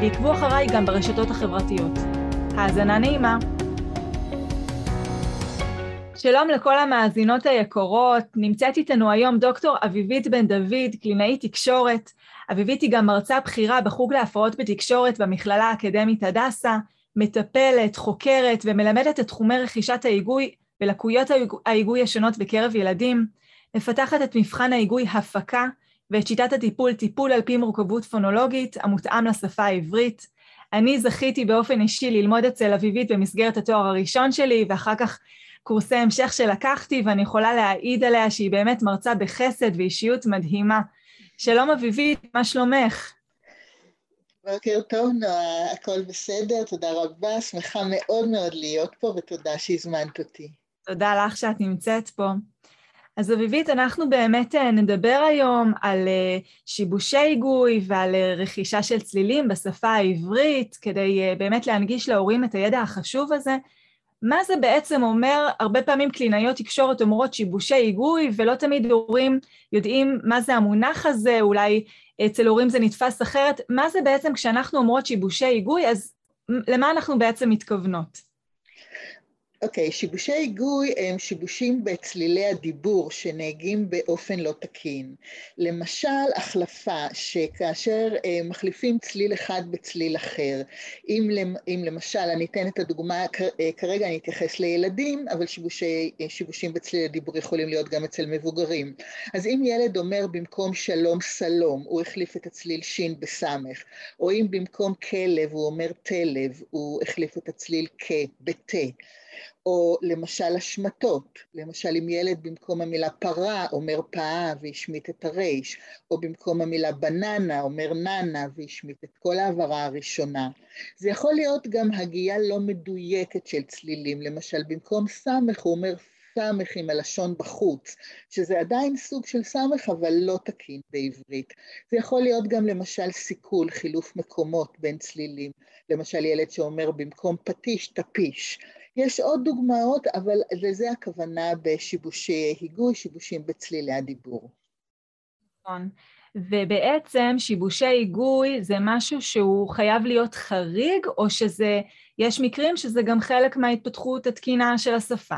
ועקבו אחריי גם ברשתות החברתיות. האזנה נעימה. שלום לכל המאזינות היקרות, נמצאת איתנו היום דוקטור אביבית בן דוד, קלינאית תקשורת. אביבית היא גם מרצה בכירה בחוג להפרעות בתקשורת במכללה האקדמית הדסה, מטפלת, חוקרת ומלמדת את תחומי רכישת ההיגוי ולקויות ההיגוי השונות בקרב ילדים, מפתחת את מבחן ההיגוי הפקה ואת שיטת הטיפול, טיפול על פי מורכבות פונולוגית המותאם לשפה העברית. אני זכיתי באופן אישי ללמוד אצל אביבית במסגרת התואר הראשון שלי, ואחר כך קורסי המשך שלקחתי, ואני יכולה להעיד עליה שהיא באמת מרצה בחסד ואישיות מדהימה. שלום אביבית, מה שלומך? בוקר טוב, נועה, הכל בסדר, תודה רבה, שמחה מאוד מאוד להיות פה, ותודה שהזמנת אותי. תודה לך שאת נמצאת פה. אז אביבית, אנחנו באמת אה, נדבר היום על אה, שיבושי היגוי ועל אה, רכישה של צלילים בשפה העברית, כדי באמת להנגיש להורים את הידע החשוב הזה. מה זה בעצם אומר, הרבה פעמים קלינאיות תקשורת אומרות שיבושי היגוי, ולא תמיד הורים יודעים מה זה המונח הזה, אולי אצל הורים זה נתפס אחרת. מה זה בעצם כשאנחנו אומרות שיבושי היגוי, אז למה אנחנו בעצם מתכוונות? אוקיי, שיבושי היגוי הם שיבושים בצלילי הדיבור שנהגים באופן לא תקין. למשל, החלפה שכאשר אה, מחליפים צליל אחד בצליל אחר. אם, אם למשל, אני אתן את הדוגמה, אה, כרגע אני אתייחס לילדים, אבל שיבושי, אה, שיבושים בצליל הדיבור יכולים להיות גם אצל מבוגרים. אז אם ילד אומר במקום שלום סלום, הוא החליף את הצליל שין בסמך, או אם במקום כלב הוא אומר תלב, הוא החליף את הצליל כ בתה. או למשל השמטות, למשל אם ילד במקום המילה פרה אומר פאה והשמיט את הרייש, או במקום המילה בננה אומר ננה והשמיט את כל העברה הראשונה. זה יכול להיות גם הגייה לא מדויקת של צלילים, למשל במקום סמך הוא אומר סמך עם הלשון בחוץ, שזה עדיין סוג של סמך אבל לא תקין בעברית. זה יכול להיות גם למשל סיכול, חילוף מקומות בין צלילים, למשל ילד שאומר במקום פטיש, טפיש. יש עוד דוגמאות, אבל לזה הכוונה בשיבושי היגוי, שיבושים בצלילי הדיבור. נכון. ובעצם שיבושי היגוי זה משהו שהוא חייב להיות חריג, או שזה, יש מקרים שזה גם חלק מההתפתחות התקינה של השפה?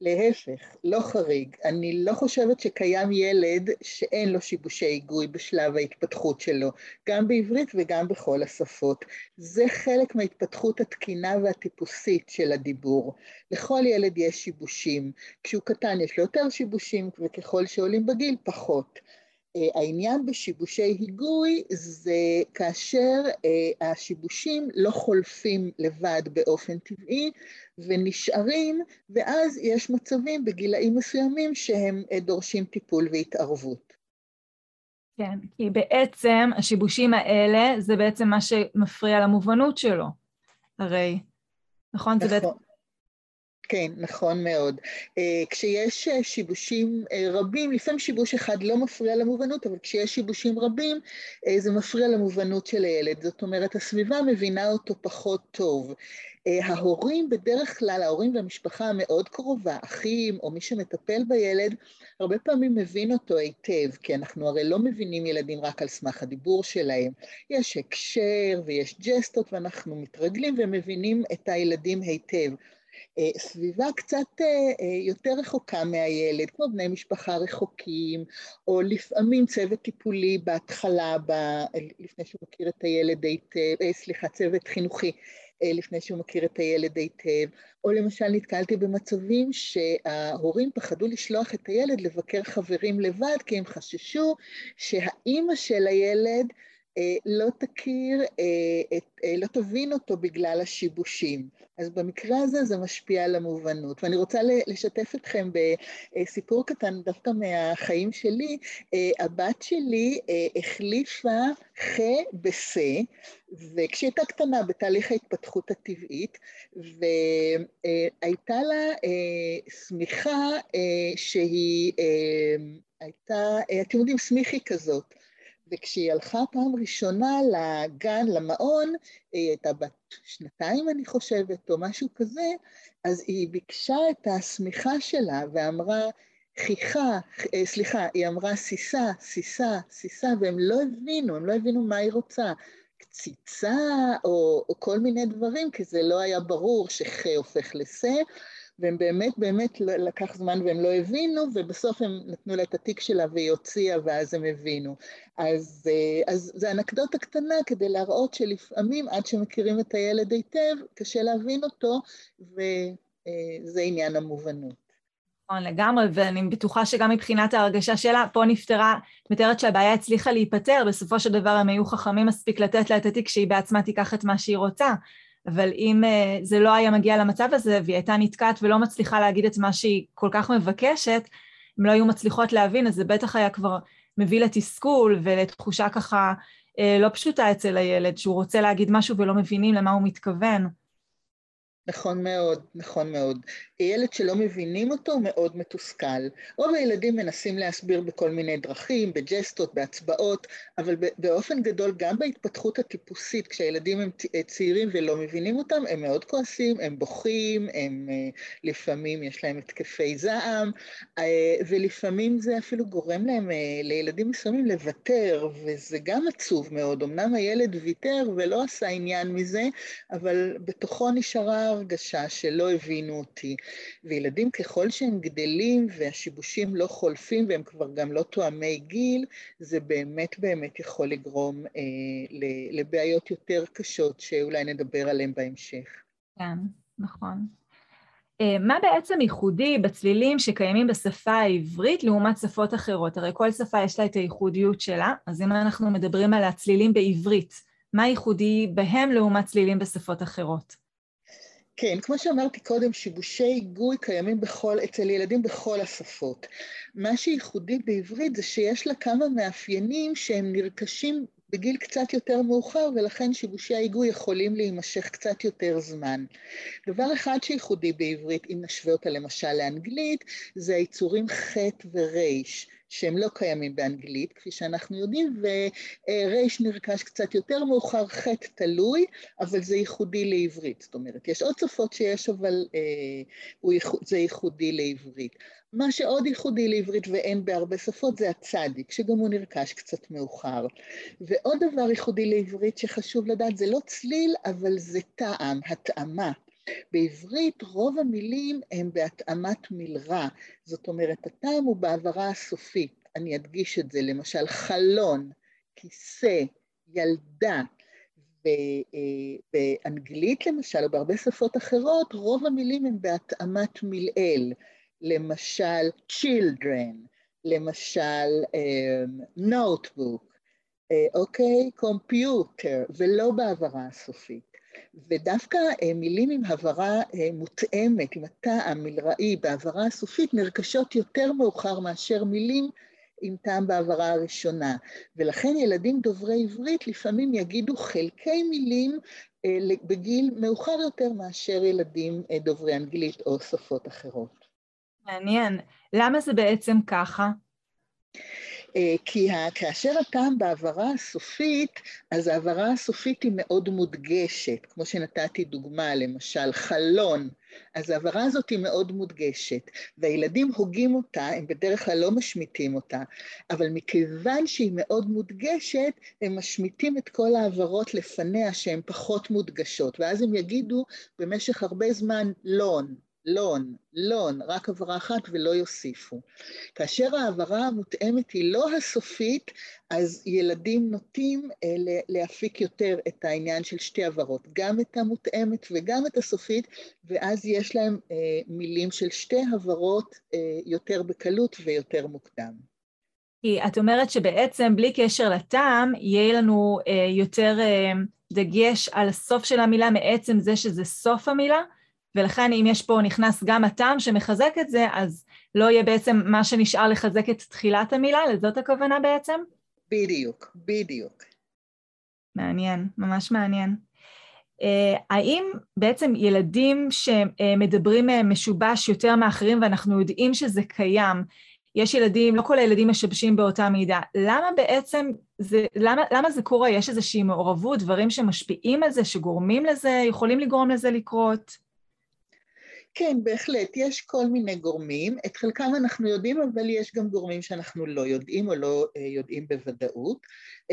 להפך, לא חריג. אני לא חושבת שקיים ילד שאין לו שיבושי היגוי בשלב ההתפתחות שלו, גם בעברית וגם בכל השפות. זה חלק מההתפתחות התקינה והטיפוסית של הדיבור. לכל ילד יש שיבושים. כשהוא קטן יש לו יותר שיבושים, וככל שעולים בגיל, פחות. אה, העניין בשיבושי היגוי זה כאשר אה, השיבושים לא חולפים לבד באופן טבעי ונשארים, ואז יש מצבים בגילאים מסוימים שהם אה, דורשים טיפול והתערבות. כן, כי בעצם השיבושים האלה זה בעצם מה שמפריע למובנות שלו, הרי, נכון? נכון. זה בעצם... כן, נכון מאוד. אה, כשיש אה, שיבושים אה, רבים, לפעמים שיבוש אחד לא מפריע למובנות, אבל כשיש שיבושים רבים, זה מפריע למובנות של הילד. זאת אומרת, הסביבה מבינה אותו פחות טוב. ההורים בדרך כלל, ההורים והמשפחה המאוד קרובה, אחים או מי שמטפל בילד, הרבה פעמים מבין אותו היטב, כי אנחנו הרי לא מבינים ילדים רק על סמך הדיבור שלהם. יש הקשר ויש ג'סטות ואנחנו מתרגלים ומבינים את הילדים היטב. אה, סביבה קצת אה, אה, יותר רחוקה מהילד, כמו בני משפחה רחוקים, או לפעמים צוות טיפולי בהתחלה, ב... לפני שהוא מכיר את הילד היטב, סליחה, צוות חינוכי. לפני שהוא מכיר את הילד היטב, או למשל נתקלתי במצבים שההורים פחדו לשלוח את הילד לבקר חברים לבד, כי הם חששו שהאימא של הילד לא תכיר, לא תבין אותו בגלל השיבושים. אז במקרה הזה זה משפיע על המובנות. ואני רוצה לשתף אתכם בסיפור קטן דווקא מהחיים שלי. הבת שלי החליפה ח בש, וכשהיא הייתה קטנה בתהליך ההתפתחות הטבעית, והייתה לה שמיכה שהיא הייתה, אתם יודעים, סמיכי כזאת. וכשהיא הלכה פעם ראשונה לגן, למעון, היא הייתה בת שנתיים, אני חושבת, או משהו כזה, אז היא ביקשה את השמיכה שלה ואמרה, חיכה, אה, סליחה, היא אמרה סיסה, סיסה, סיסה, והם לא הבינו, הם לא הבינו מה היא רוצה. קציצה או, או כל מיני דברים, כי זה לא היה ברור שח הופך לשה, והם באמת באמת לא, לקח זמן והם לא הבינו, ובסוף הם נתנו לה את התיק שלה והיא הוציאה ואז הם הבינו. אז, אה, אז זה אנקדוטה קטנה כדי להראות שלפעמים עד שמכירים את הילד היטב, קשה להבין אותו, וזה עניין המובנות. נכון, לגמרי, ואני בטוחה שגם מבחינת ההרגשה שלה, פה נפתרה, מתארת שהבעיה הצליחה להיפתר, בסופו של דבר הם היו חכמים מספיק לתת לה את התיק שהיא בעצמה תיקח את מה שהיא רוצה. אבל אם uh, זה לא היה מגיע למצב הזה והיא הייתה נתקעת ולא מצליחה להגיד את מה שהיא כל כך מבקשת, אם לא היו מצליחות להבין, אז זה בטח היה כבר מביא לתסכול ולתחושה ככה uh, לא פשוטה אצל הילד, שהוא רוצה להגיד משהו ולא מבינים למה הוא מתכוון. נכון מאוד, נכון מאוד. ילד שלא מבינים אותו מאוד מתוסכל. רוב הילדים מנסים להסביר בכל מיני דרכים, בג'סטות, בהצבעות, אבל באופן גדול גם בהתפתחות הטיפוסית, כשהילדים הם צעירים ולא מבינים אותם, הם מאוד כועסים, הם בוכים, הם אה, לפעמים יש להם התקפי זעם, אה, ולפעמים זה אפילו גורם להם, אה, לילדים מסוימים, לוותר, וזה גם עצוב מאוד. אמנם הילד ויתר ולא עשה עניין מזה, אבל בתוכו נשארה הרגשה שלא הבינו אותי. וילדים ככל שהם גדלים והשיבושים לא חולפים והם כבר גם לא תואמי גיל, זה באמת באמת יכול לגרום אה, לבעיות יותר קשות שאולי נדבר עליהן בהמשך. כן, נכון. אה, מה בעצם ייחודי בצלילים שקיימים בשפה העברית לעומת שפות אחרות? הרי כל שפה יש לה את הייחודיות שלה, אז אם אנחנו מדברים על הצלילים בעברית, מה ייחודי בהם לעומת צלילים בשפות אחרות? כן, כמו שאמרתי קודם, שיבושי היגוי קיימים בכל, אצל ילדים בכל השפות. מה שייחודי בעברית זה שיש לה כמה מאפיינים שהם נרכשים בגיל קצת יותר מאוחר, ולכן שיבושי ההיגוי יכולים להימשך קצת יותר זמן. דבר אחד שייחודי בעברית, אם נשווה אותה למשל לאנגלית, זה היצורים ח' ור'. שהם לא קיימים באנגלית, כפי שאנחנו יודעים, ורייש נרכש קצת יותר מאוחר, חטא תלוי, אבל זה ייחודי לעברית. זאת אומרת, יש עוד שפות שיש, אבל אה, זה ייחודי לעברית. מה שעוד ייחודי לעברית ואין בהרבה שפות זה הצדיק, שגם הוא נרכש קצת מאוחר. ועוד דבר ייחודי לעברית שחשוב לדעת, זה לא צליל, אבל זה טעם, התאמה. בעברית רוב המילים הם בהתאמת מלרע, זאת אומרת, הטעם הוא בעברה הסופית. אני אדגיש את זה, למשל חלון, כיסא, ילדה. אה, באנגלית למשל, או בהרבה שפות אחרות, רוב המילים הם בהתאמת מלעיל. למשל children, למשל um, notebook, אוקיי? uh, computer, ולא בעברה הסופית. ודווקא אה, מילים עם הברה אה, מותאמת, עם הטעם מלראי בהברה הסופית, נרכשות יותר מאוחר מאשר מילים עם טעם בהברה הראשונה. ולכן ילדים דוברי עברית לפעמים יגידו חלקי מילים אה, בגיל מאוחר יותר מאשר ילדים דוברי אנגלית או שפות אחרות. מעניין. למה זה בעצם ככה? אה, כי כאשר הטעם בהעברה הסופית, אז ההעברה הסופית היא מאוד מודגשת, כמו שנתתי דוגמה, למשל חלון, אז ההעברה הזאת היא מאוד מודגשת, והילדים הוגים אותה, הם בדרך כלל לא משמיטים אותה, אבל מכיוון שהיא מאוד מודגשת, הם משמיטים את כל ההעברות לפניה שהן פחות מודגשות, ואז הם יגידו במשך הרבה זמן לון, לון, לון, רק הבהרה אחת ולא יוסיפו. כאשר ההעברה המותאמת היא לא הסופית, אז ילדים נוטים אה, להפיק יותר את העניין של שתי הבהרות, גם את המותאמת וגם את הסופית, ואז יש להם אה, מילים של שתי הבהרות אה, יותר בקלות ויותר מוקדם. כי את אומרת שבעצם בלי קשר לטעם, יהיה לנו אה, יותר אה, דגש על הסוף של המילה מעצם זה שזה סוף המילה, ולכן אם יש פה, נכנס גם הטעם שמחזק את זה, אז לא יהיה בעצם מה שנשאר לחזק את תחילת המילה, לזאת הכוונה בעצם? בדיוק, בדיוק. מעניין, ממש מעניין. Uh, האם בעצם ילדים שמדברים uh, משובש יותר מאחרים ואנחנו יודעים שזה קיים, יש ילדים, לא כל הילדים משבשים באותה מידה, למה בעצם זה, למה, למה זה קורה? יש איזושהי מעורבות, דברים שמשפיעים על זה, שגורמים לזה, יכולים לגרום לזה לקרות? כן, בהחלט, יש כל מיני גורמים, את חלקם אנחנו יודעים, אבל יש גם גורמים שאנחנו לא יודעים או לא uh, יודעים בוודאות.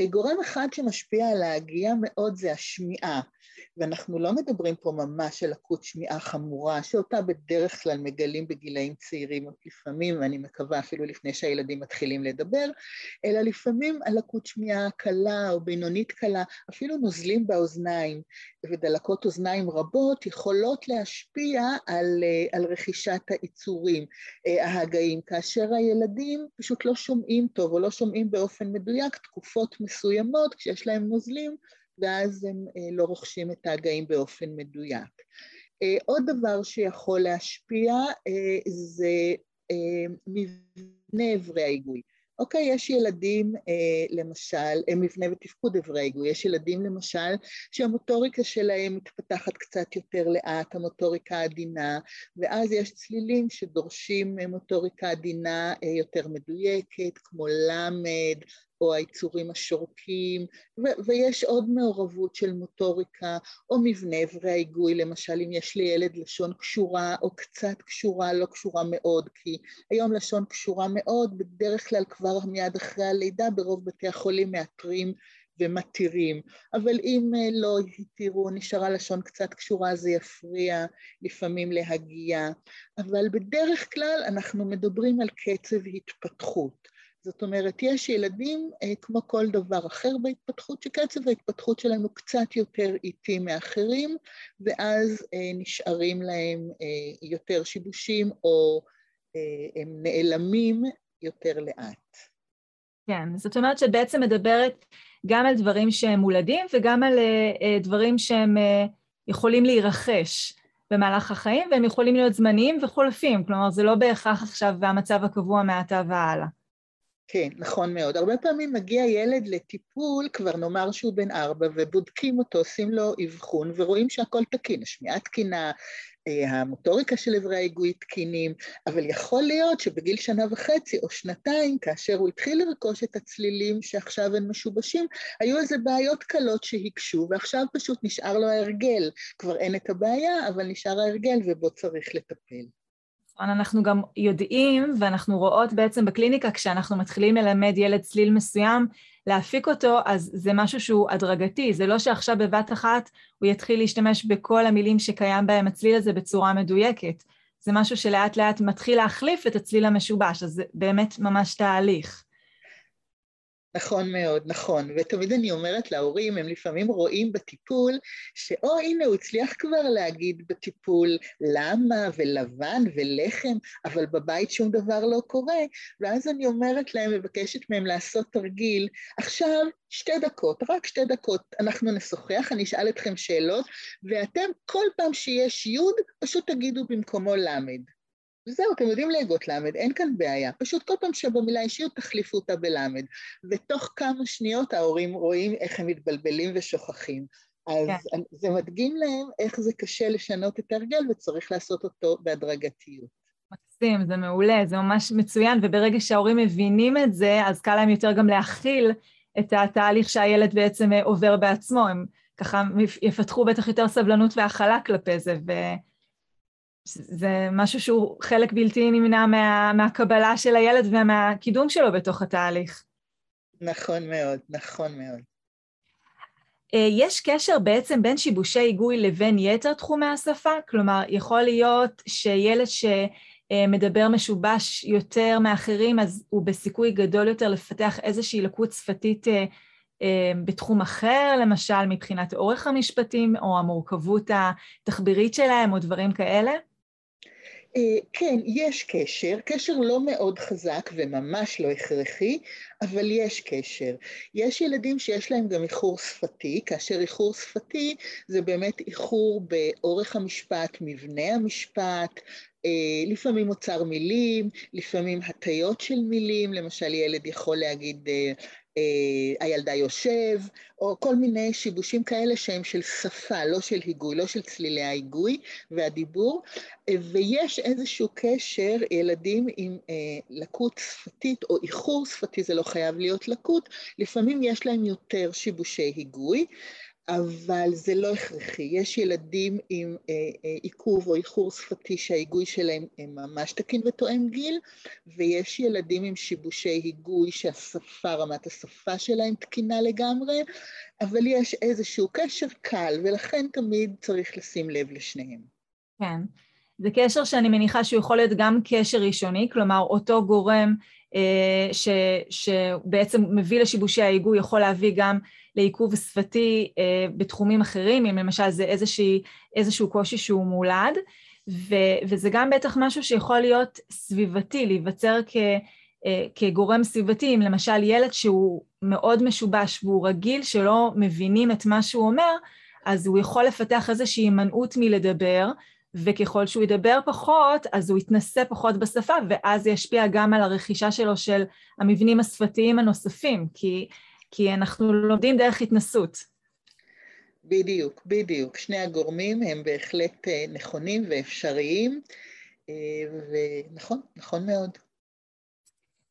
גורם אחד שמשפיע על ההגייה מאוד זה השמיעה. ואנחנו לא מדברים פה ממש על לקות שמיעה חמורה, שאותה בדרך כלל מגלים בגילאים צעירים לפעמים, ואני מקווה אפילו לפני שהילדים מתחילים לדבר, אלא לפעמים על לקות שמיעה קלה או בינונית קלה, אפילו נוזלים באוזניים ודלקות אוזניים רבות יכולות להשפיע על, על רכישת היצורים ההגאים, כאשר הילדים פשוט לא שומעים טוב או לא שומעים באופן מדויק תקופות מסוימות כשיש להם נוזלים ואז הם אה, לא רוכשים את ההגאים באופן מדויק. אה, עוד דבר שיכול להשפיע אה, זה מבנה אברי ההיגוי. אוקיי, יש ילדים, למשל, מבנה ותפקוד אברי ההיגוי, יש ילדים למשל שהמוטוריקה שלהם מתפתחת קצת יותר לאט, המוטוריקה עדינה, ואז יש צלילים שדורשים מוטוריקה עדינה יותר מדויקת, כמו למד, או היצורים השורקים, ו- ויש עוד מעורבות של מוטוריקה, או מבנה אברי ההיגוי, למשל אם יש לילד לשון קשורה או קצת קשורה, לא קשורה מאוד, כי היום לשון קשורה מאוד, בדרך כלל כבר מיד אחרי הלידה ברוב בתי החולים מאתרים ומתירים, אבל אם אה, לא התירו, נשארה לשון קצת קשורה, זה יפריע לפעמים להגיע, אבל בדרך כלל אנחנו מדברים על קצב התפתחות. זאת אומרת, יש ילדים, אה, כמו כל דבר אחר בהתפתחות, שקצב ההתפתחות שלהם הוא קצת יותר איטי מאחרים, ואז אה, נשארים להם אה, יותר שיבושים, או הם נעלמים יותר לאט. כן, זאת אומרת שאת בעצם מדברת גם על דברים שהם מולדים וגם על דברים שהם יכולים להירכש במהלך החיים, והם יכולים להיות זמניים וחולפים, כלומר זה לא בהכרח עכשיו המצב הקבוע מעתה והלאה. כן, נכון מאוד. הרבה פעמים מגיע ילד לטיפול, כבר נאמר שהוא בן ארבע, ובודקים אותו, עושים לו אבחון, ורואים שהכל תקין, השמיעה תקינה, אה, המוטוריקה של אברי ההיגוי תקינים, אבל יכול להיות שבגיל שנה וחצי או שנתיים, כאשר הוא התחיל לרכוש את הצלילים שעכשיו הם משובשים, היו איזה בעיות קלות שהיקשו, ועכשיו פשוט נשאר לו ההרגל. כבר אין את הבעיה, אבל נשאר ההרגל ובו צריך לטפל. נכון, אנחנו גם יודעים ואנחנו רואות בעצם בקליניקה כשאנחנו מתחילים ללמד ילד צליל מסוים, להפיק אותו, אז זה משהו שהוא הדרגתי, זה לא שעכשיו בבת אחת הוא יתחיל להשתמש בכל המילים שקיים בהם הצליל הזה בצורה מדויקת. זה משהו שלאט לאט מתחיל להחליף את הצליל המשובש, אז זה באמת ממש תהליך. נכון מאוד, נכון. ותמיד אני אומרת להורים, הם לפעמים רואים בטיפול, שאו הנה הוא הצליח כבר להגיד בטיפול למה ולבן ולחם, אבל בבית שום דבר לא קורה, ואז אני אומרת להם, מבקשת מהם לעשות תרגיל, עכשיו שתי דקות, רק שתי דקות, אנחנו נשוחח, אני אשאל אתכם שאלות, ואתם כל פעם שיש י', פשוט תגידו במקומו למד. וזהו, אתם יודעים להגות למד, אין כאן בעיה. פשוט כל פעם שבמילה אישיות תחליפו אותה בלמד. ותוך כמה שניות ההורים רואים איך הם מתבלבלים ושוכחים. אז כן. זה מדגים להם איך זה קשה לשנות את ההרגל וצריך לעשות אותו בהדרגתיות. מקסים, זה מעולה, זה ממש מצוין, וברגע שההורים מבינים את זה, אז קל להם יותר גם להכיל את התהליך שהילד בעצם עובר בעצמו. הם ככה יפתחו בטח יותר סבלנות והכלה כלפי זה, ו... זה משהו שהוא חלק בלתי נמנע מה, מהקבלה של הילד ומהקידום שלו בתוך התהליך. נכון מאוד, נכון מאוד. אה, יש קשר בעצם בין שיבושי היגוי לבין יתר תחומי השפה? כלומר, יכול להיות שילד שמדבר משובש יותר מאחרים, אז הוא בסיכוי גדול יותר לפתח איזושהי לקות שפתית אה, אה, בתחום אחר, למשל מבחינת אורך המשפטים או המורכבות התחבירית שלהם או דברים כאלה? אה, כן, יש קשר, קשר לא מאוד חזק וממש לא הכרחי, אבל יש קשר. יש ילדים שיש להם גם איחור שפתי, כאשר איחור שפתי זה באמת איחור באורך המשפט, מבנה המשפט, אה, לפעמים אוצר מילים, לפעמים הטיות של מילים, למשל ילד יכול להגיד אה, הילדה יושב, או כל מיני שיבושים כאלה שהם של שפה, לא של היגוי, לא של צלילי ההיגוי והדיבור, אה, ויש איזשהו קשר, ילדים עם אה, לקות שפתית או איחור שפתי, זה לא חייב להיות לקות, לפעמים יש להם יותר שיבושי היגוי. אבל זה לא הכרחי. יש ילדים עם אה, אה, עיכוב או איחור שפתי שההיגוי שלהם ממש תקין ותואם גיל, ויש ילדים עם שיבושי היגוי שהשפה, רמת השפה שלהם תקינה לגמרי, אבל יש איזשהו קשר קל, ולכן תמיד צריך לשים לב לשניהם. כן. זה קשר שאני מניחה שהוא יכול להיות גם קשר ראשוני, כלומר אותו גורם אה, ש, שבעצם מביא לשיבושי ההיגוי יכול להביא גם לעיכוב שפתי אה, בתחומים אחרים, אם למשל זה איזושהי, איזשהו קושי שהוא מולד, ו, וזה גם בטח משהו שיכול להיות סביבתי, להיווצר כ, אה, כגורם סביבתי, אם למשל ילד שהוא מאוד משובש והוא רגיל שלא מבינים את מה שהוא אומר, אז הוא יכול לפתח איזושהי הימנעות מלדבר, וככל שהוא ידבר פחות, אז הוא יתנסה פחות בשפה, ואז זה ישפיע גם על הרכישה שלו של המבנים השפתיים הנוספים, כי, כי אנחנו לומדים דרך התנסות. בדיוק, בדיוק. שני הגורמים הם בהחלט אה, נכונים ואפשריים, אה, ונכון, נכון מאוד.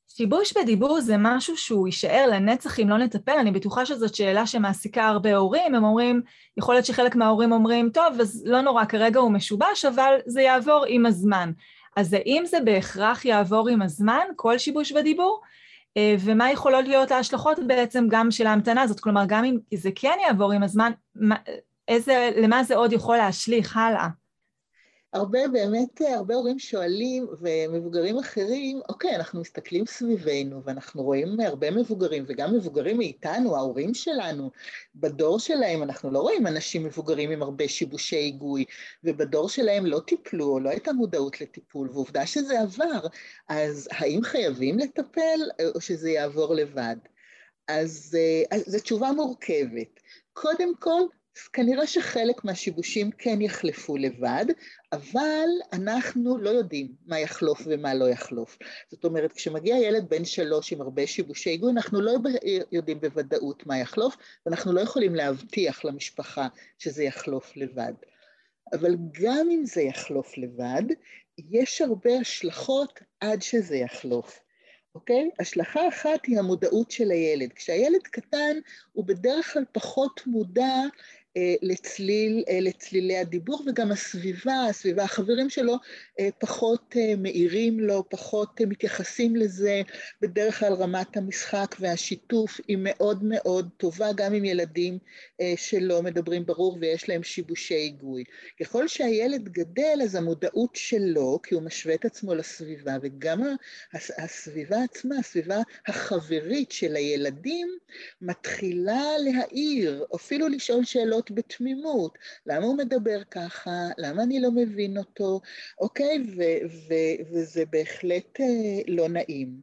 שיבוש בדיבור זה משהו שהוא יישאר לנצח אם לא נטפל, אני בטוחה שזאת שאלה שמעסיקה הרבה הורים, הם אומרים, יכול להיות שחלק מההורים אומרים, טוב, אז לא נורא, כרגע הוא משובש, אבל זה יעבור עם הזמן. אז האם זה בהכרח יעבור עם הזמן, כל שיבוש בדיבור? אה, ומה יכולות להיות ההשלכות בעצם גם של ההמתנה הזאת? כלומר, גם אם זה כן יעבור עם הזמן, איזה, למה זה עוד יכול להשליך הלאה? הרבה, באמת, הרבה הורים שואלים, ומבוגרים אחרים, אוקיי, אנחנו מסתכלים סביבנו, ואנחנו רואים הרבה מבוגרים, וגם מבוגרים מאיתנו, ההורים שלנו, בדור שלהם אנחנו לא רואים אנשים מבוגרים עם הרבה שיבושי היגוי, ובדור שלהם לא טיפלו, או לא הייתה מודעות לטיפול, ועובדה שזה עבר, אז האם חייבים לטפל, או שזה יעבור לבד? אז, אז זו תשובה מורכבת. קודם כל, כנראה שחלק מהשיבושים כן יחלפו לבד, אבל אנחנו לא יודעים מה יחלוף ומה לא יחלוף. זאת אומרת, כשמגיע ילד בן שלוש עם הרבה שיבושי היגוי, אנחנו לא יודעים בוודאות מה יחלוף, ואנחנו לא יכולים להבטיח למשפחה שזה יחלוף לבד. אבל גם אם זה יחלוף לבד, יש הרבה השלכות עד שזה יחלוף. אוקיי? השלכה אחת היא המודעות של הילד. כשהילד קטן הוא בדרך כלל פחות מודע לצליל, אה, לצלילי הדיבור, וגם הסביבה, הסביבה, החברים שלו אה, פחות מאירים לו, פחות מתייחסים לזה, בדרך כלל רמת המשחק והשיתוף היא מאוד מאוד טובה, גם עם ילדים שלא מדברים ברור ויש להם שיבושי היגוי. ככל שהילד גדל, אז המודעות שלו, כי הוא משווה את עצמו לסביבה, וגם הסביבה עצמה, הסביבה החברית של הילדים, מתחילה להעיר, אפילו לשאול שאלות שאלות בתמימות, למה הוא מדבר ככה, למה אני לא מבין אותו, אוקיי? ו- ו- וזה בהחלט אה, לא נעים.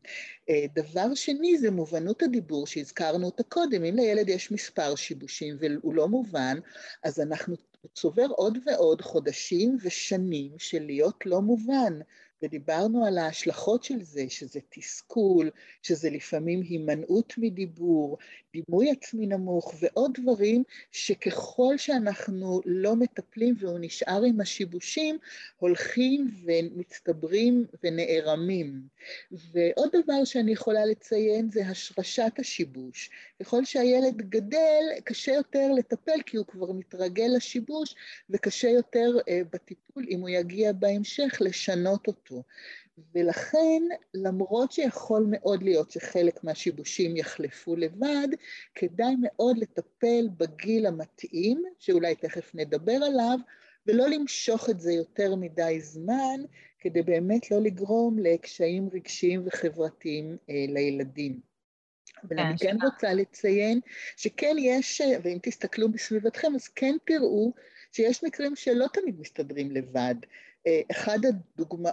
אה, דבר שני זה מובנות הדיבור שהזכרנו אותה קודם, אם לילד יש מספר שיבושים והוא לא מובן, אז אנחנו צובר עוד ועוד חודשים ושנים של להיות לא מובן. ודיברנו על ההשלכות של זה, שזה תסכול, שזה לפעמים הימנעות מדיבור, דימוי עצמי נמוך ועוד דברים שככל שאנחנו לא מטפלים והוא נשאר עם השיבושים, הולכים ומצטברים ונערמים. ועוד דבר שאני יכולה לציין זה השרשת השיבוש. ככל שהילד גדל, קשה יותר לטפל כי הוא כבר מתרגל לשיבוש וקשה יותר uh, בטיפול, אם הוא יגיע בהמשך, לשנות אותו. ולכן, למרות שיכול מאוד להיות שחלק מהשיבושים יחלפו לבד, כדאי מאוד לטפל בגיל המתאים, שאולי תכף נדבר עליו, ולא למשוך את זה יותר מדי זמן, כדי באמת לא לגרום לקשיים רגשיים וחברתיים אה, לילדים. אבל אני כן רוצה לציין שכן יש, ואם תסתכלו בסביבתכם, אז כן תראו שיש מקרים שלא תמיד מסתדרים לבד. אחד הדוגמה,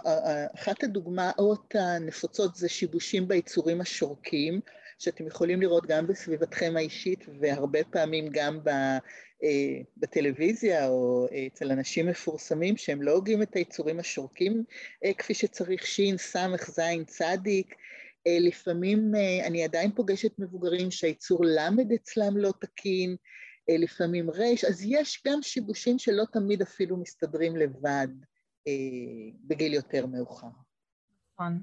אחת הדוגמאות הנפוצות זה שיבושים ביצורים השורקים, שאתם יכולים לראות גם בסביבתכם האישית והרבה פעמים גם בטלוויזיה או אצל אנשים מפורסמים שהם לא הוגים את היצורים השורקים כפי שצריך, שין, סמך, זין, צדיק. לפעמים אני עדיין פוגשת מבוגרים שהייצור למד אצלם לא תקין, לפעמים רייש, אז יש גם שיבושים שלא תמיד אפילו מסתדרים לבד בגיל יותר מאוחר. נכון.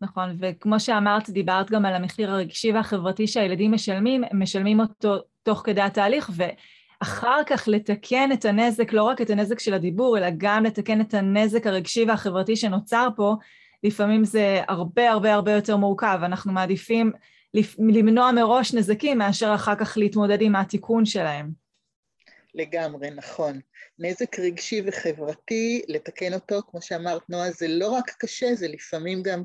נכון, וכמו שאמרת, דיברת גם על המחיר הרגשי והחברתי שהילדים משלמים, הם משלמים אותו תוך כדי התהליך, ואחר כך לתקן את הנזק, לא רק את הנזק של הדיבור, אלא גם לתקן את הנזק הרגשי והחברתי שנוצר פה, לפעמים זה הרבה הרבה הרבה יותר מורכב. אנחנו מעדיפים למנוע מראש נזקים מאשר אחר כך להתמודד עם התיקון שלהם. לגמרי, נכון. נזק רגשי וחברתי, לתקן אותו, כמו שאמרת, נועה, זה לא רק קשה, זה לפעמים גם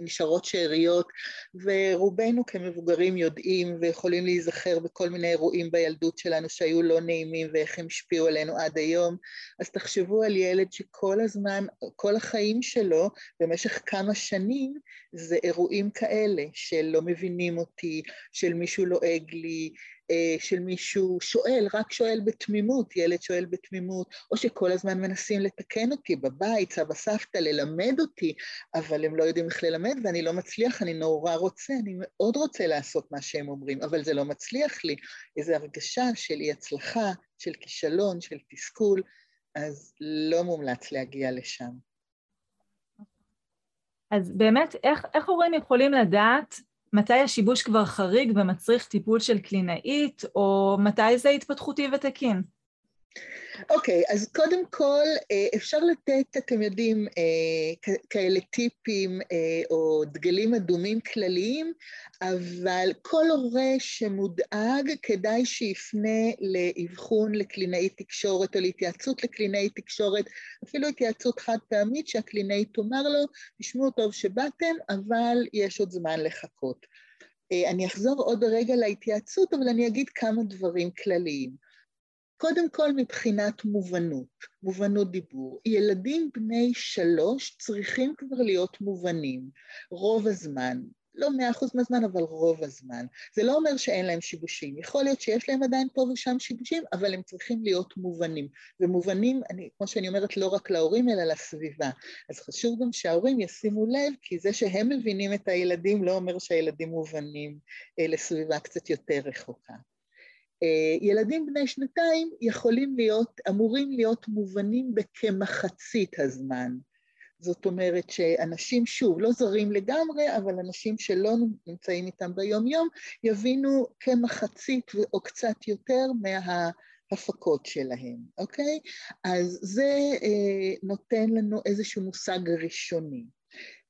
נשארות שאריות, ורובנו כמבוגרים יודעים ויכולים להיזכר בכל מיני אירועים בילדות שלנו שהיו לא נעימים ואיך הם השפיעו עלינו עד היום. אז תחשבו על ילד שכל הזמן, כל החיים שלו, במשך כמה שנים, זה אירועים כאלה, של לא מבינים אותי, של מישהו לועג לי, אה, של מישהו שואל, רק שואל בתמימות, ילד שואל בתמימות, או שכל הזמן מנסים לתקן אותי בבית, סבא סבתא, ללמד אותי, אבל הם לא יודעים איך ללמד ואני לא מצליח, אני נורא רוצה, אני מאוד רוצה לעשות מה שהם אומרים, אבל זה לא מצליח לי. איזו הרגשה של אי הצלחה, של כישלון, של תסכול, אז לא מומלץ להגיע לשם. אז באמת, איך, איך הורים יכולים לדעת מתי השיבוש כבר חריג ומצריך טיפול של קלינאית, או מתי זה התפתחותי ותקין? אוקיי, okay, אז קודם כל אה, אפשר לתת, אתם יודעים, אה, כאלה טיפים אה, או דגלים אדומים כלליים, אבל כל הורה שמודאג כדאי שיפנה לאבחון לקלינאי תקשורת או להתייעצות לקלינאי תקשורת, אפילו התייעצות חד פעמית שהקלינאית תאמר לו, תשמעו טוב שבאתם, אבל יש עוד זמן לחכות. אני אחזור עוד רגע להתייעצות, אבל אני אגיד כמה דברים כלליים. קודם כל מבחינת מובנות, מובנות דיבור. ילדים בני שלוש צריכים כבר להיות מובנים רוב הזמן, לא מאה אחוז מהזמן, אבל רוב הזמן. זה לא אומר שאין להם שיבושים. יכול להיות שיש להם עדיין פה ושם שיבושים, אבל הם צריכים להיות מובנים. ומובנים, אני, כמו שאני אומרת, לא רק להורים, אלא לסביבה. אז חשוב גם שההורים ישימו לב, כי זה שהם מבינים את הילדים לא אומר שהילדים מובנים אה, לסביבה קצת יותר רחוקה. אה, ילדים בני שנתיים יכולים להיות, אמורים להיות מובנים בכמחצית הזמן. זאת אומרת שאנשים, שוב, לא זרים לגמרי, אבל אנשים שלא נמצאים איתם ביום-יום, יבינו כמחצית או קצת יותר מההפקות שלהם, אוקיי? אז זה אה, נותן לנו איזשהו מושג ראשוני.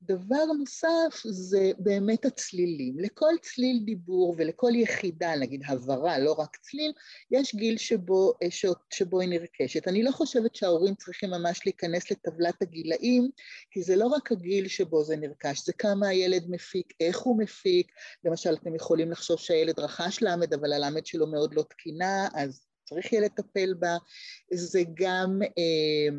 דבר נוסף זה באמת הצלילים. לכל צליל דיבור ולכל יחידה, נגיד הברה, לא רק צליל, יש גיל שבו, אה, שבו היא נרכשת. אני לא חושבת שההורים צריכים ממש להיכנס לטבלת הגילאים, כי זה לא רק הגיל שבו זה נרכש, זה כמה הילד מפיק, איך הוא מפיק. למשל, אתם יכולים לחשוב שהילד רכש למד, אבל הלמד שלו מאוד לא תקינה, אז צריך יהיה לטפל בה. זה גם... אה,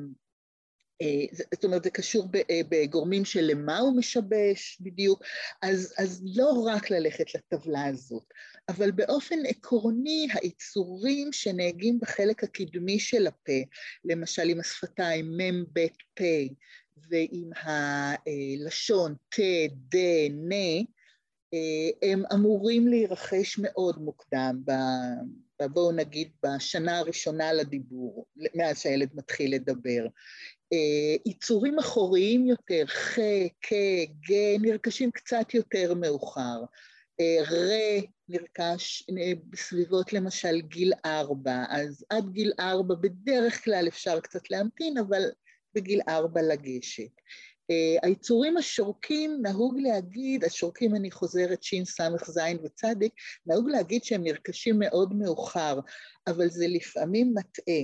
זאת אומרת, זה קשור אה, בגורמים של למה הוא משבש בדיוק, אז, אז לא רק ללכת לטבלה הזאת, אבל באופן עקרוני היצורים שנהגים בחלק הקדמי של הפה, למשל עם השפתיים מ', ב', פ', ועם הלשון ת, ד, נ, אה, הם אמורים להירכש מאוד מוקדם, בואו נגיד בשנה הראשונה לדיבור, מאז שהילד מתחיל לדבר. יצורים אחוריים יותר, ח, כ, ג, נרכשים קצת יותר מאוחר. ר נרכש בסביבות למשל גיל ארבע, אז עד גיל ארבע בדרך כלל אפשר קצת להמתין, אבל בגיל ארבע לגשת. Uh, היצורים השורקים, נהוג להגיד, השורקים אני חוזרת ש', ס', ז' וצדיק, נהוג להגיד שהם נרכשים מאוד מאוחר, אבל זה לפעמים מטעה.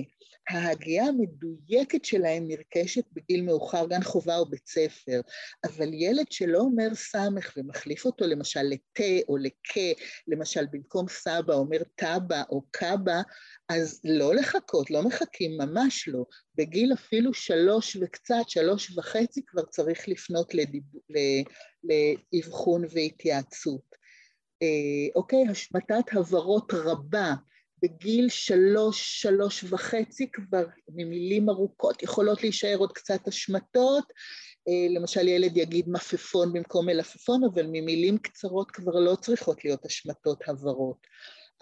ההגייה המדויקת שלהם נרכשת בגיל מאוחר, גן חובה או בית ספר, אבל ילד שלא אומר סמך ומחליף אותו למשל לתה או לכה, למשל במקום סבא אומר טבא או קבא, אז לא לחכות, לא מחכים, ממש לא. בגיל אפילו שלוש וקצת, שלוש וחצי, כבר צריך לפנות לדיב... לאבחון והתייעצות. אה, אוקיי, השמטת הברות רבה. בגיל שלוש, שלוש וחצי כבר ממילים ארוכות יכולות להישאר עוד קצת השמטות, אה, למשל ילד יגיד מפפון במקום מלפפון, אבל ממילים קצרות כבר לא צריכות להיות השמטות הברות.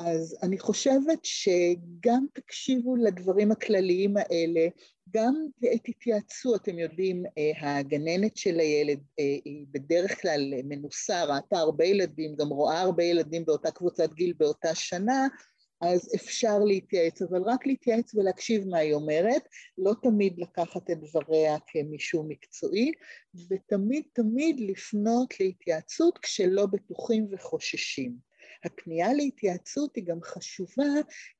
אז אני חושבת שגם תקשיבו לדברים הכלליים האלה, גם תתייעצו, אתם יודעים, אה, הגננת של הילד אה, היא בדרך כלל מנוסה, ראתה הרבה ילדים, גם רואה הרבה ילדים באותה קבוצת גיל באותה שנה, אז אפשר להתייעץ, אבל רק להתייעץ ולהקשיב מה היא אומרת, לא תמיד לקחת את דבריה כמישהו מקצועי, ותמיד תמיד לפנות להתייעצות כשלא בטוחים וחוששים. הפנייה להתייעצות היא גם חשובה,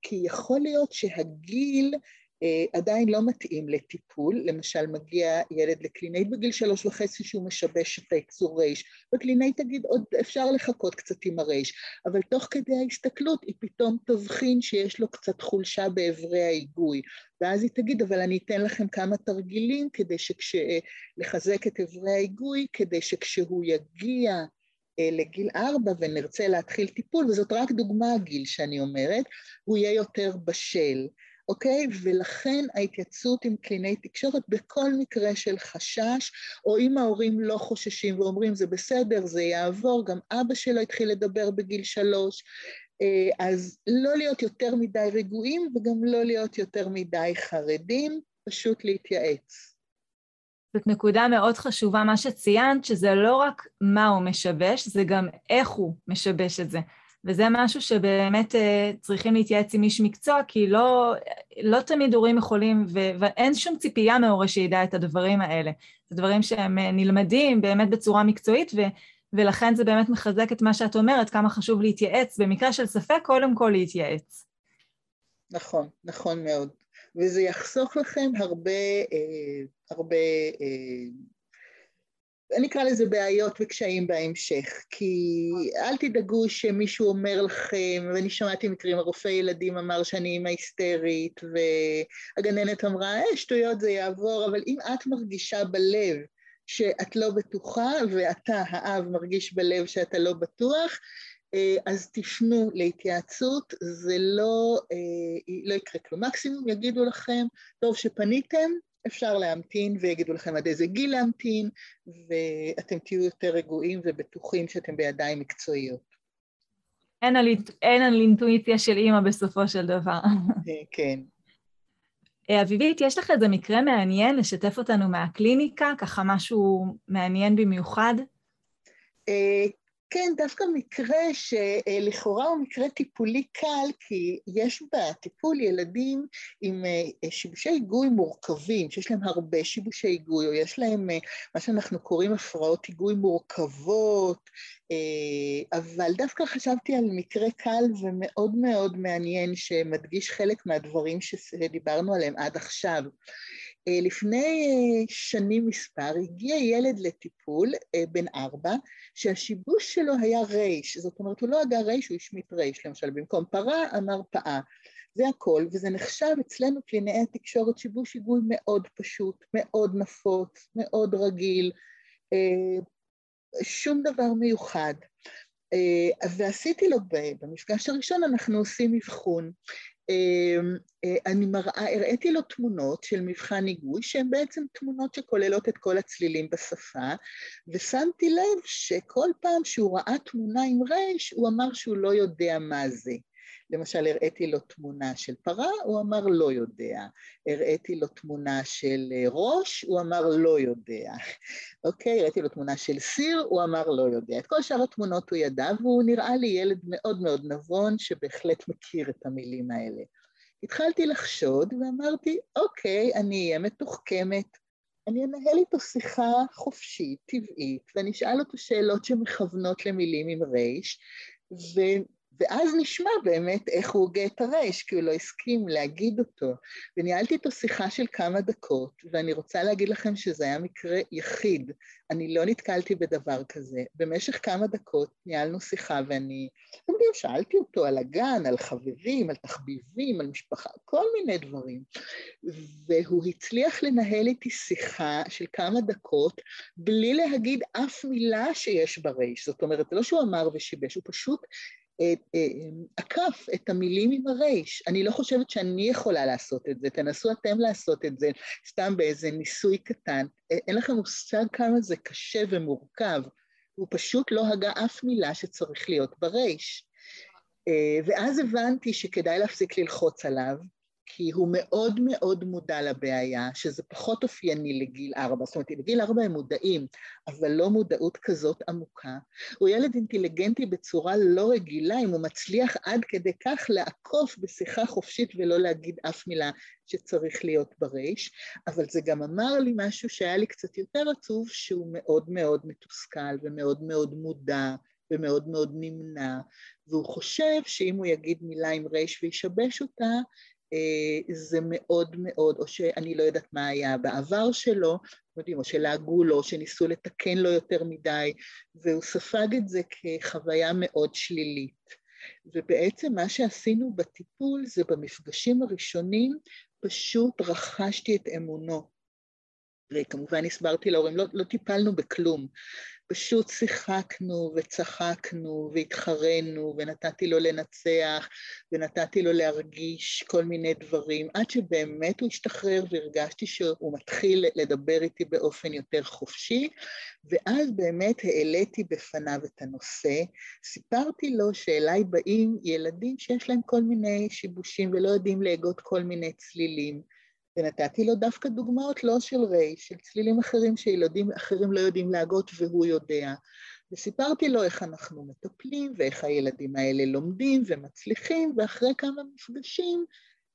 כי יכול להיות שהגיל אה, עדיין לא מתאים לטיפול, למשל מגיע ילד לקלינאית בגיל שלוש וחצי שהוא משבש את היצור רייש, וקלינאית תגיד עוד אפשר לחכות קצת עם הרייש, אבל תוך כדי ההסתכלות היא פתאום תבחין שיש לו קצת חולשה באברי ההיגוי, ואז היא תגיד אבל אני אתן לכם כמה תרגילים כדי שכש... לחזק את אברי ההיגוי, כדי שכשהוא יגיע אה, לגיל ארבע ונרצה להתחיל טיפול, וזאת רק דוגמה הגיל שאני אומרת, הוא יהיה יותר בשל. אוקיי? ולכן ההתייצות עם קליני תקשורת בכל מקרה של חשש, או אם ההורים לא חוששים ואומרים זה בסדר, זה יעבור, גם אבא שלו התחיל לדבר בגיל שלוש, אה, אז לא להיות יותר מדי רגועים וגם לא להיות יותר מדי חרדים, פשוט להתייעץ. זאת נקודה מאוד חשובה, מה שציינת, שזה לא רק מה הוא משבש, זה גם איך הוא משבש את זה. וזה משהו שבאמת אה, צריכים להתייעץ עם איש מקצוע, כי לא, לא תמיד הורים יכולים, ו, ואין שום ציפייה מהורה שידע את הדברים האלה. זה דברים שהם אה, נלמדים באמת בצורה מקצועית, ו, ולכן זה באמת מחזק את מה שאת אומרת, כמה חשוב להתייעץ. במקרה של ספק, קודם כל להתייעץ. נכון, נכון מאוד. וזה יחסוך לכם הרבה, אה, הרבה אני אקרא לזה בעיות וקשיים בהמשך, כי אל תדאגו שמישהו אומר לכם, ואני שמעתי מקרים, הרופא ילדים אמר שאני אימא היסטרית, והגננת אמרה, אה, שטויות זה יעבור, אבל אם את מרגישה בלב שאת לא בטוחה, ואתה, האב, מרגיש בלב שאתה לא בטוח, אה, אז תפנו להתייעצות, זה לא, אה, לא יקרה כלום. מקסימום יגידו לכם, טוב שפניתם, אפשר להמתין ויגידו לכם עד איזה גיל להמתין, ואתם תהיו יותר רגועים ובטוחים שאתם בידיים מקצועיות. אין על, אין על אינטואיציה של אימא בסופו של דבר. אה, כן. אה, אביבית, יש לך איזה מקרה מעניין לשתף אותנו מהקליניקה, ככה משהו מעניין במיוחד? כן, דווקא מקרה שלכאורה הוא מקרה טיפולי קל, כי יש בטיפול ילדים עם אה, שיבושי היגוי מורכבים, שיש להם הרבה שיבושי היגוי, או יש להם אה, מה שאנחנו קוראים הפרעות היגוי מורכבות, אה, אבל דווקא חשבתי על מקרה קל ומאוד מאוד מעניין, שמדגיש חלק מהדברים שדיברנו עליהם עד עכשיו. אה, לפני אה, שנים מספר הגיע ילד לטיפול, אה, בן ארבע, שהשיבוש שלו היה רייש, זאת אומרת הוא לא הגה רייש, הוא השמיט רייש, למשל במקום פרה אמר פאה, זה הכל, וזה נחשב אצלנו קלינאי התקשורת שיבוש היגוי מאוד פשוט, מאוד נפוץ, מאוד רגיל, שום דבר מיוחד. ועשיתי לו, במפגש הראשון אנחנו עושים אבחון. אמ, אה, אני מראה, הראיתי לו תמונות של מבחן היגוי, שהן בעצם תמונות שכוללות את כל הצלילים בשפה, ושמתי לב שכל פעם שהוא ראה תמונה עם רייש, הוא אמר שהוא לא יודע מה זה. למשל, הראיתי לו תמונה של פרה, הוא אמר לא יודע. הראיתי לו תמונה של אה, ראש, הוא אמר לא יודע. אוקיי, הראיתי לו תמונה של סיר, הוא אמר לא יודע. את כל שאר התמונות הוא ידע, והוא נראה לי ילד מאוד מאוד נבון, שבהחלט מכיר את המילים האלה. התחלתי לחשוד ואמרתי, אוקיי, אני אהיה מתוחכמת, אני אנהל איתו שיחה חופשית, טבעית, ואני אשאל אותו שאלות שמכוונות למילים עם רייש, ו... ואז נשמע באמת איך הוא הוגה את הרייש, כי הוא לא הסכים להגיד אותו. וניהלתי איתו שיחה של כמה דקות, ואני רוצה להגיד לכם שזה היה מקרה יחיד. אני לא נתקלתי בדבר כזה. במשך כמה דקות ניהלנו שיחה, ואני, אתם שאלתי אותו על הגן, על חברים, על תחביבים, על משפחה, כל מיני דברים. והוא הצליח לנהל איתי שיחה של כמה דקות, בלי להגיד אף מילה שיש ברייש. זאת אומרת, זה לא שהוא אמר ושיבש, הוא פשוט עקף את המילים עם הרייש. אני לא חושבת שאני יכולה לעשות את זה, תנסו אתם לעשות את זה סתם באיזה ניסוי קטן. אין לכם מושג כמה זה קשה ומורכב. הוא פשוט לא הגה אף מילה שצריך להיות ברייש. ואז הבנתי שכדאי להפסיק ללחוץ עליו, כי הוא מאוד מאוד מודע לבעיה, שזה פחות אופייני לגיל ארבע. זאת אומרת, לגיל ארבע הם מודעים, אבל לא מודעות כזאת עמוקה. הוא ילד אינטליגנטי בצורה לא רגילה, אם הוא מצליח עד כדי כך לעקוף בשיחה חופשית ולא להגיד אף מילה שצריך להיות ברייש, אבל זה גם אמר לי משהו שהיה לי קצת יותר עצוב, שהוא מאוד מאוד מתוסכל ומאוד מאוד מודע. ומאוד מאוד נמנע, והוא חושב שאם הוא יגיד מילה עם רייש וישבש אותה, זה מאוד מאוד, או שאני לא יודעת מה היה בעבר שלו, יודעים, או שלעגו לו, או שניסו לתקן לו יותר מדי, והוא ספג את זה כחוויה מאוד שלילית. ובעצם מה שעשינו בטיפול זה במפגשים הראשונים פשוט רכשתי את אמונו. וכמובן הסברתי להורים, לא, לא טיפלנו בכלום, פשוט שיחקנו וצחקנו והתחרנו ונתתי לו לנצח ונתתי לו להרגיש כל מיני דברים, עד שבאמת הוא השתחרר והרגשתי שהוא מתחיל לדבר איתי באופן יותר חופשי, ואז באמת העליתי בפניו את הנושא, סיפרתי לו שאליי באים ילדים שיש להם כל מיני שיבושים ולא יודעים להגות כל מיני צלילים, ונתתי לו דווקא דוגמאות לא של ריי, של צלילים אחרים שילדים אחרים לא יודעים להגות והוא יודע. וסיפרתי לו איך אנחנו מטפלים ואיך הילדים האלה לומדים ומצליחים, ואחרי כמה מפגשים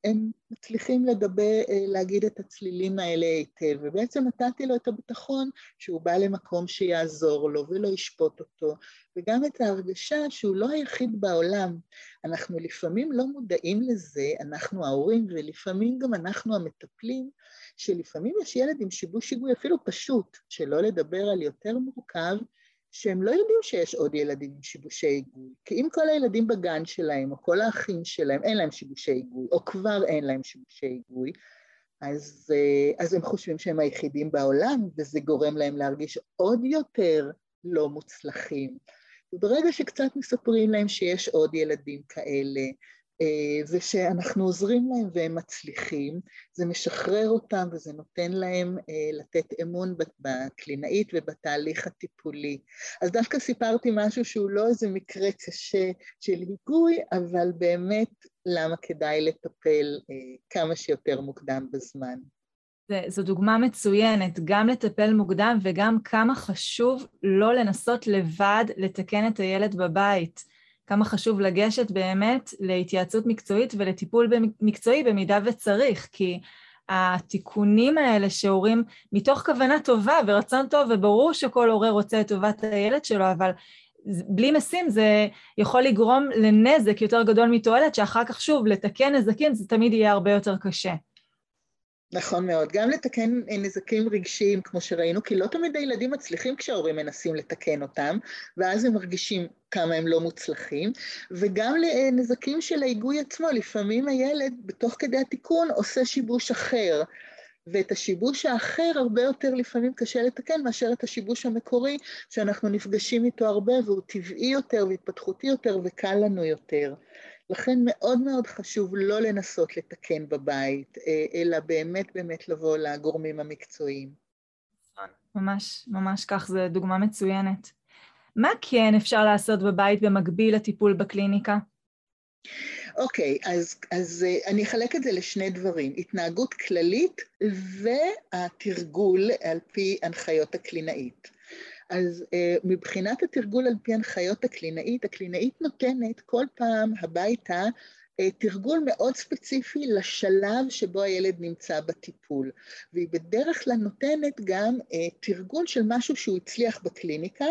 הם מצליחים לדבר, אה, להגיד את הצלילים האלה היטב, ובעצם נתתי לו את הביטחון שהוא בא למקום שיעזור לו ולא ישפוט אותו, וגם את ההרגשה שהוא לא היחיד בעולם. אנחנו לפעמים לא מודעים לזה, אנחנו ההורים, ולפעמים גם אנחנו המטפלים, שלפעמים יש ילד עם שיבוש שיגוי אפילו פשוט, שלא לדבר על יותר מורכב, שהם לא יודעים שיש עוד ילדים עם שיבושי היגוי. כי אם כל הילדים בגן שלהם, או כל האחים שלהם, אין להם שיבושי היגוי, או כבר אין להם שיבושי היגוי, אז, אה, אז הם חושבים שהם היחידים בעולם, וזה גורם להם להרגיש עוד יותר לא מוצלחים. וברגע שקצת מספרים להם שיש עוד ילדים כאלה, אה, ושאנחנו עוזרים להם והם מצליחים, זה משחרר אותם וזה נותן להם אה, לתת אמון בקלינאית ובתהליך הטיפולי. אז דווקא סיפרתי משהו שהוא לא איזה מקרה קשה של היגוי, אבל באמת למה כדאי לטפל אה, כמה שיותר מוקדם בזמן. זו דוגמה מצוינת, גם לטפל מוקדם וגם כמה חשוב לא לנסות לבד לתקן את הילד בבית. כמה חשוב לגשת באמת להתייעצות מקצועית ולטיפול מקצועי במידה וצריך, כי התיקונים האלה שהורים, מתוך כוונה טובה ורצון טוב, וברור שכל הורה רוצה את טובת הילד שלו, אבל בלי משים זה יכול לגרום לנזק יותר גדול מתועלת, שאחר כך שוב, לתקן נזקים זה תמיד יהיה הרבה יותר קשה. נכון מאוד, גם לתקן נזקים רגשיים כמו שראינו, כי לא תמיד הילדים מצליחים כשההורים מנסים לתקן אותם, ואז הם מרגישים כמה הם לא מוצלחים, וגם לנזקים של ההיגוי עצמו, לפעמים הילד בתוך כדי התיקון עושה שיבוש אחר, ואת השיבוש האחר הרבה יותר לפעמים קשה לתקן מאשר את השיבוש המקורי שאנחנו נפגשים איתו הרבה והוא טבעי יותר והתפתחותי יותר וקל לנו יותר. לכן מאוד מאוד חשוב לא לנסות לתקן בבית, אה, אלא באמת באמת לבוא לגורמים המקצועיים. ממש, ממש כך, זו דוגמה מצוינת. מה כן אפשר לעשות בבית במקביל לטיפול בקליניקה? אוקיי, okay, אז, אז אה, אני אחלק את זה לשני דברים, התנהגות כללית והתרגול על פי הנחיות הקלינאית. אז uh, מבחינת התרגול על פי הנחיות הקלינאית, הקלינאית נותנת כל פעם הביתה אה, תרגול מאוד ספציפי לשלב שבו הילד נמצא בטיפול, והיא בדרך כלל נותנת גם אה, תרגול של משהו שהוא הצליח בקליניקה,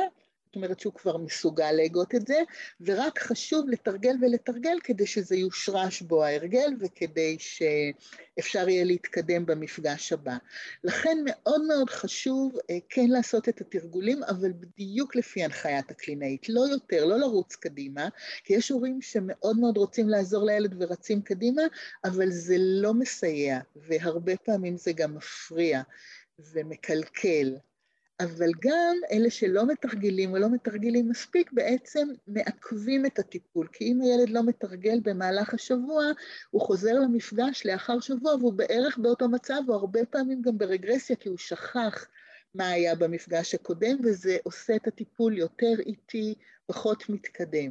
זאת אומרת שהוא כבר מסוגל להגות את זה, ורק חשוב לתרגל ולתרגל כדי שזה יושרש בו ההרגל וכדי שאפשר יהיה להתקדם במפגש הבא. לכן מאוד מאוד חשוב אה, כן לעשות את התרגולים, אבל בדיוק לפי הנחיית הקלינאית, לא יותר, לא לרוץ קדימה, כי יש הורים שמאוד מאוד רוצים לעזור לילד ורצים קדימה, אבל זה לא מסייע, והרבה פעמים זה גם מפריע ומקלקל. אבל גם אלה שלא מתרגלים או לא מתרגלים מספיק בעצם מעכבים את הטיפול, כי אם הילד לא מתרגל במהלך השבוע, הוא חוזר למפגש לאחר שבוע והוא בערך באותו מצב, או הרבה פעמים גם ברגרסיה, כי הוא שכח מה היה במפגש הקודם, וזה עושה את הטיפול יותר איטי, פחות מתקדם.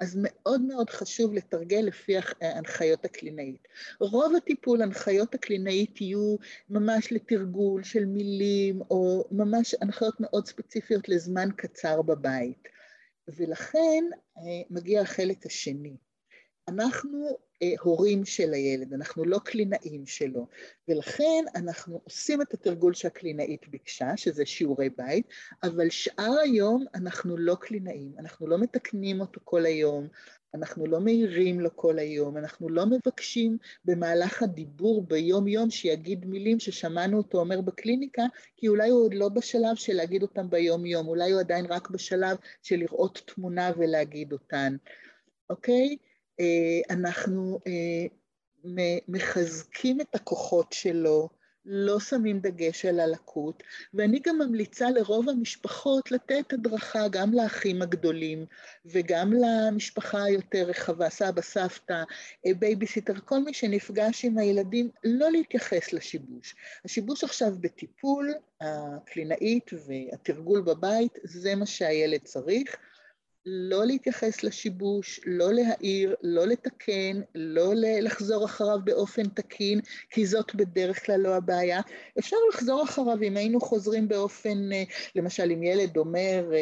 אז מאוד מאוד חשוב לתרגל לפי הנחיות הקלינאית. רוב הטיפול, הנחיות הקלינאית יהיו ממש לתרגול של מילים, או ממש הנחיות מאוד ספציפיות לזמן קצר בבית. ולכן אה, מגיע החלק השני. אנחנו אה, הורים של הילד, אנחנו לא קלינאים שלו, ולכן אנחנו עושים את התרגול שהקלינאית ביקשה, שזה שיעורי בית, אבל שאר היום אנחנו לא קלינאים, אנחנו לא מתקנים אותו כל היום, אנחנו לא מעירים לו כל היום, אנחנו לא מבקשים במהלך הדיבור ביום-יום שיגיד מילים ששמענו אותו אומר בקליניקה, כי אולי הוא עוד לא בשלב של להגיד אותם ביום-יום, אולי הוא עדיין רק בשלב של לראות תמונה ולהגיד אותן, אוקיי? אה, אנחנו אה, מחזקים את הכוחות שלו, לא שמים דגש על הלקות, ואני גם ממליצה לרוב המשפחות לתת הדרכה גם לאחים הגדולים וגם למשפחה היותר רחבה, סבא, סבתא, אה, בייביסיטר, כל מי שנפגש עם הילדים, לא להתייחס לשיבוש. השיבוש עכשיו בטיפול, הקלינאית והתרגול בבית, זה מה שהילד צריך. לא להתייחס לשיבוש, לא להעיר, לא לתקן, לא לחזור אחריו באופן תקין, כי זאת בדרך כלל לא הבעיה. אפשר לחזור אחריו אם היינו חוזרים באופן, אה, למשל אם ילד אומר, אה,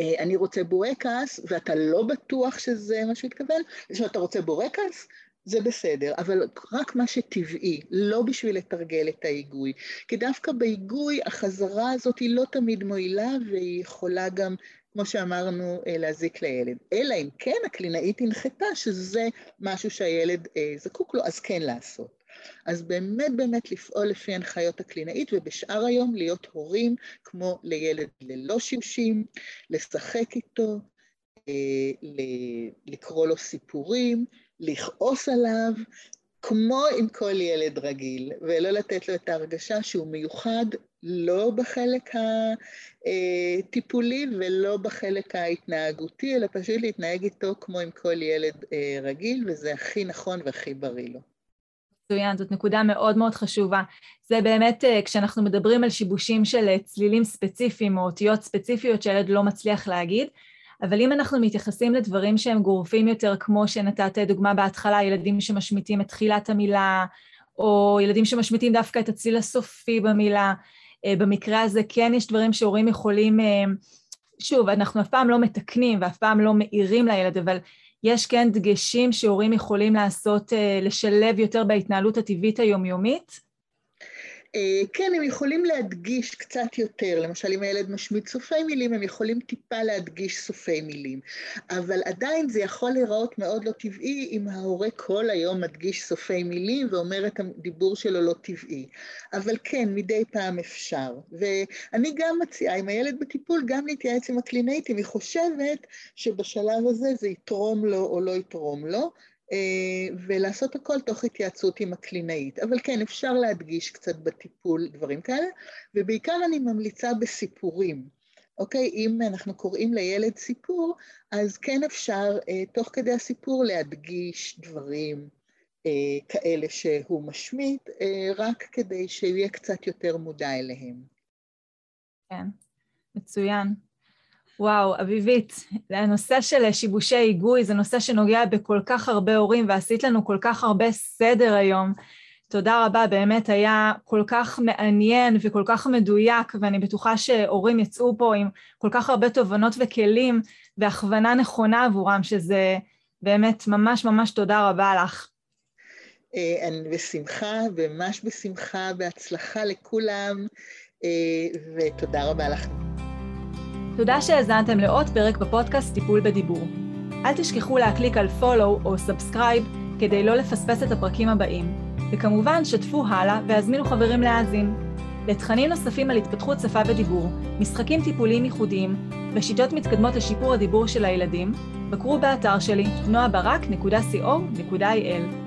אה, אני רוצה בורקס, ואתה לא בטוח שזה מה שהוא התכוון, שאתה רוצה בורקס, זה בסדר, אבל רק מה שטבעי, לא בשביל לתרגל את ההיגוי. כי דווקא בהיגוי החזרה הזאת היא לא תמיד מועילה והיא יכולה גם כמו שאמרנו, אה, להזיק לילד. אלא אם כן הקלינאית הנחתה שזה משהו שהילד אה, זקוק לו, אז כן לעשות. אז באמת באמת לפעול לפי הנחיות הקלינאית, ובשאר היום להיות הורים כמו לילד ללא שימושים, לשחק איתו, אה, לקרוא לו סיפורים, לכעוס עליו, כמו עם כל ילד רגיל, ולא לתת לו את ההרגשה שהוא מיוחד לא בחלק הטיפולי ולא בחלק ההתנהגותי, אלא פשוט להתנהג איתו כמו עם כל ילד אה, רגיל, וזה הכי נכון והכי בריא לו. מצוין, זאת נקודה מאוד מאוד חשובה. זה באמת, אה, כשאנחנו מדברים על שיבושים של אה, צלילים ספציפיים או אותיות ספציפיות שילד לא מצליח להגיד, אבל אם אנחנו מתייחסים לדברים שהם גורפים יותר, כמו שנתת דוגמה בהתחלה, ילדים שמשמיטים את תחילת המילה, או ילדים שמשמיטים דווקא את הצליל הסופי במילה, אה, במקרה הזה כן יש דברים שהורים יכולים, אה, שוב, אנחנו אף פעם לא מתקנים ואף פעם לא מעירים לילד, אבל יש כן דגשים שהורים יכולים לעשות, אה, לשלב יותר בהתנהלות הטבעית היומיומית, כן, הם יכולים להדגיש קצת יותר, למשל אם הילד משמיט סופי מילים, הם יכולים טיפה להדגיש סופי מילים, אבל עדיין זה יכול להיראות מאוד לא טבעי אם ההורה כל היום מדגיש סופי מילים ואומר את הדיבור שלו לא טבעי. אבל כן, מדי פעם אפשר. ואני גם מציעה, אם הילד בטיפול, גם להתייעץ עם הקלינאית, אם היא חושבת שבשלב הזה זה יתרום לו או לא יתרום לו, אה, ולעשות הכל תוך התייעצות עם הקלינאית. אבל כן, אפשר להדגיש קצת בטיפול דברים כאלה, ובעיקר אני ממליצה בסיפורים. אוקיי? אם אנחנו קוראים לילד סיפור, אז כן אפשר אה, תוך כדי הסיפור להדגיש דברים אה, כאלה שהוא משמיט, רק כדי שהוא יהיה קצת יותר מודע אליהם. כן, מצוין. וואו, אביבית, הנושא של שיבושי היגוי זה נושא שנוגע בכל כך הרבה הורים ועשית לנו כל כך הרבה סדר היום. תודה רבה, באמת היה כל כך מעניין וכל כך מדויק, ואני בטוחה שהורים יצאו פה עם כל כך הרבה תובנות וכלים והכוונה נכונה עבורם, שזה באמת, ממש ממש תודה רבה לך. אה, אני בשמחה, ממש בשמחה, בהצלחה לכולם, אה, ותודה רבה לכם. תודה שהאזנתם לעוד פרק בפודקאסט טיפול בדיבור. אל תשכחו להקליק על follow או subscribe כדי לא לפספס את הפרקים הבאים, וכמובן שתפו הלאה והזמינו חברים להאזין. לתכנים נוספים על התפתחות שפה ודיבור, משחקים טיפוליים ייחודיים ושיטות מתקדמות לשיפור הדיבור של הילדים, בקרו באתר שלי noabarak.co.il.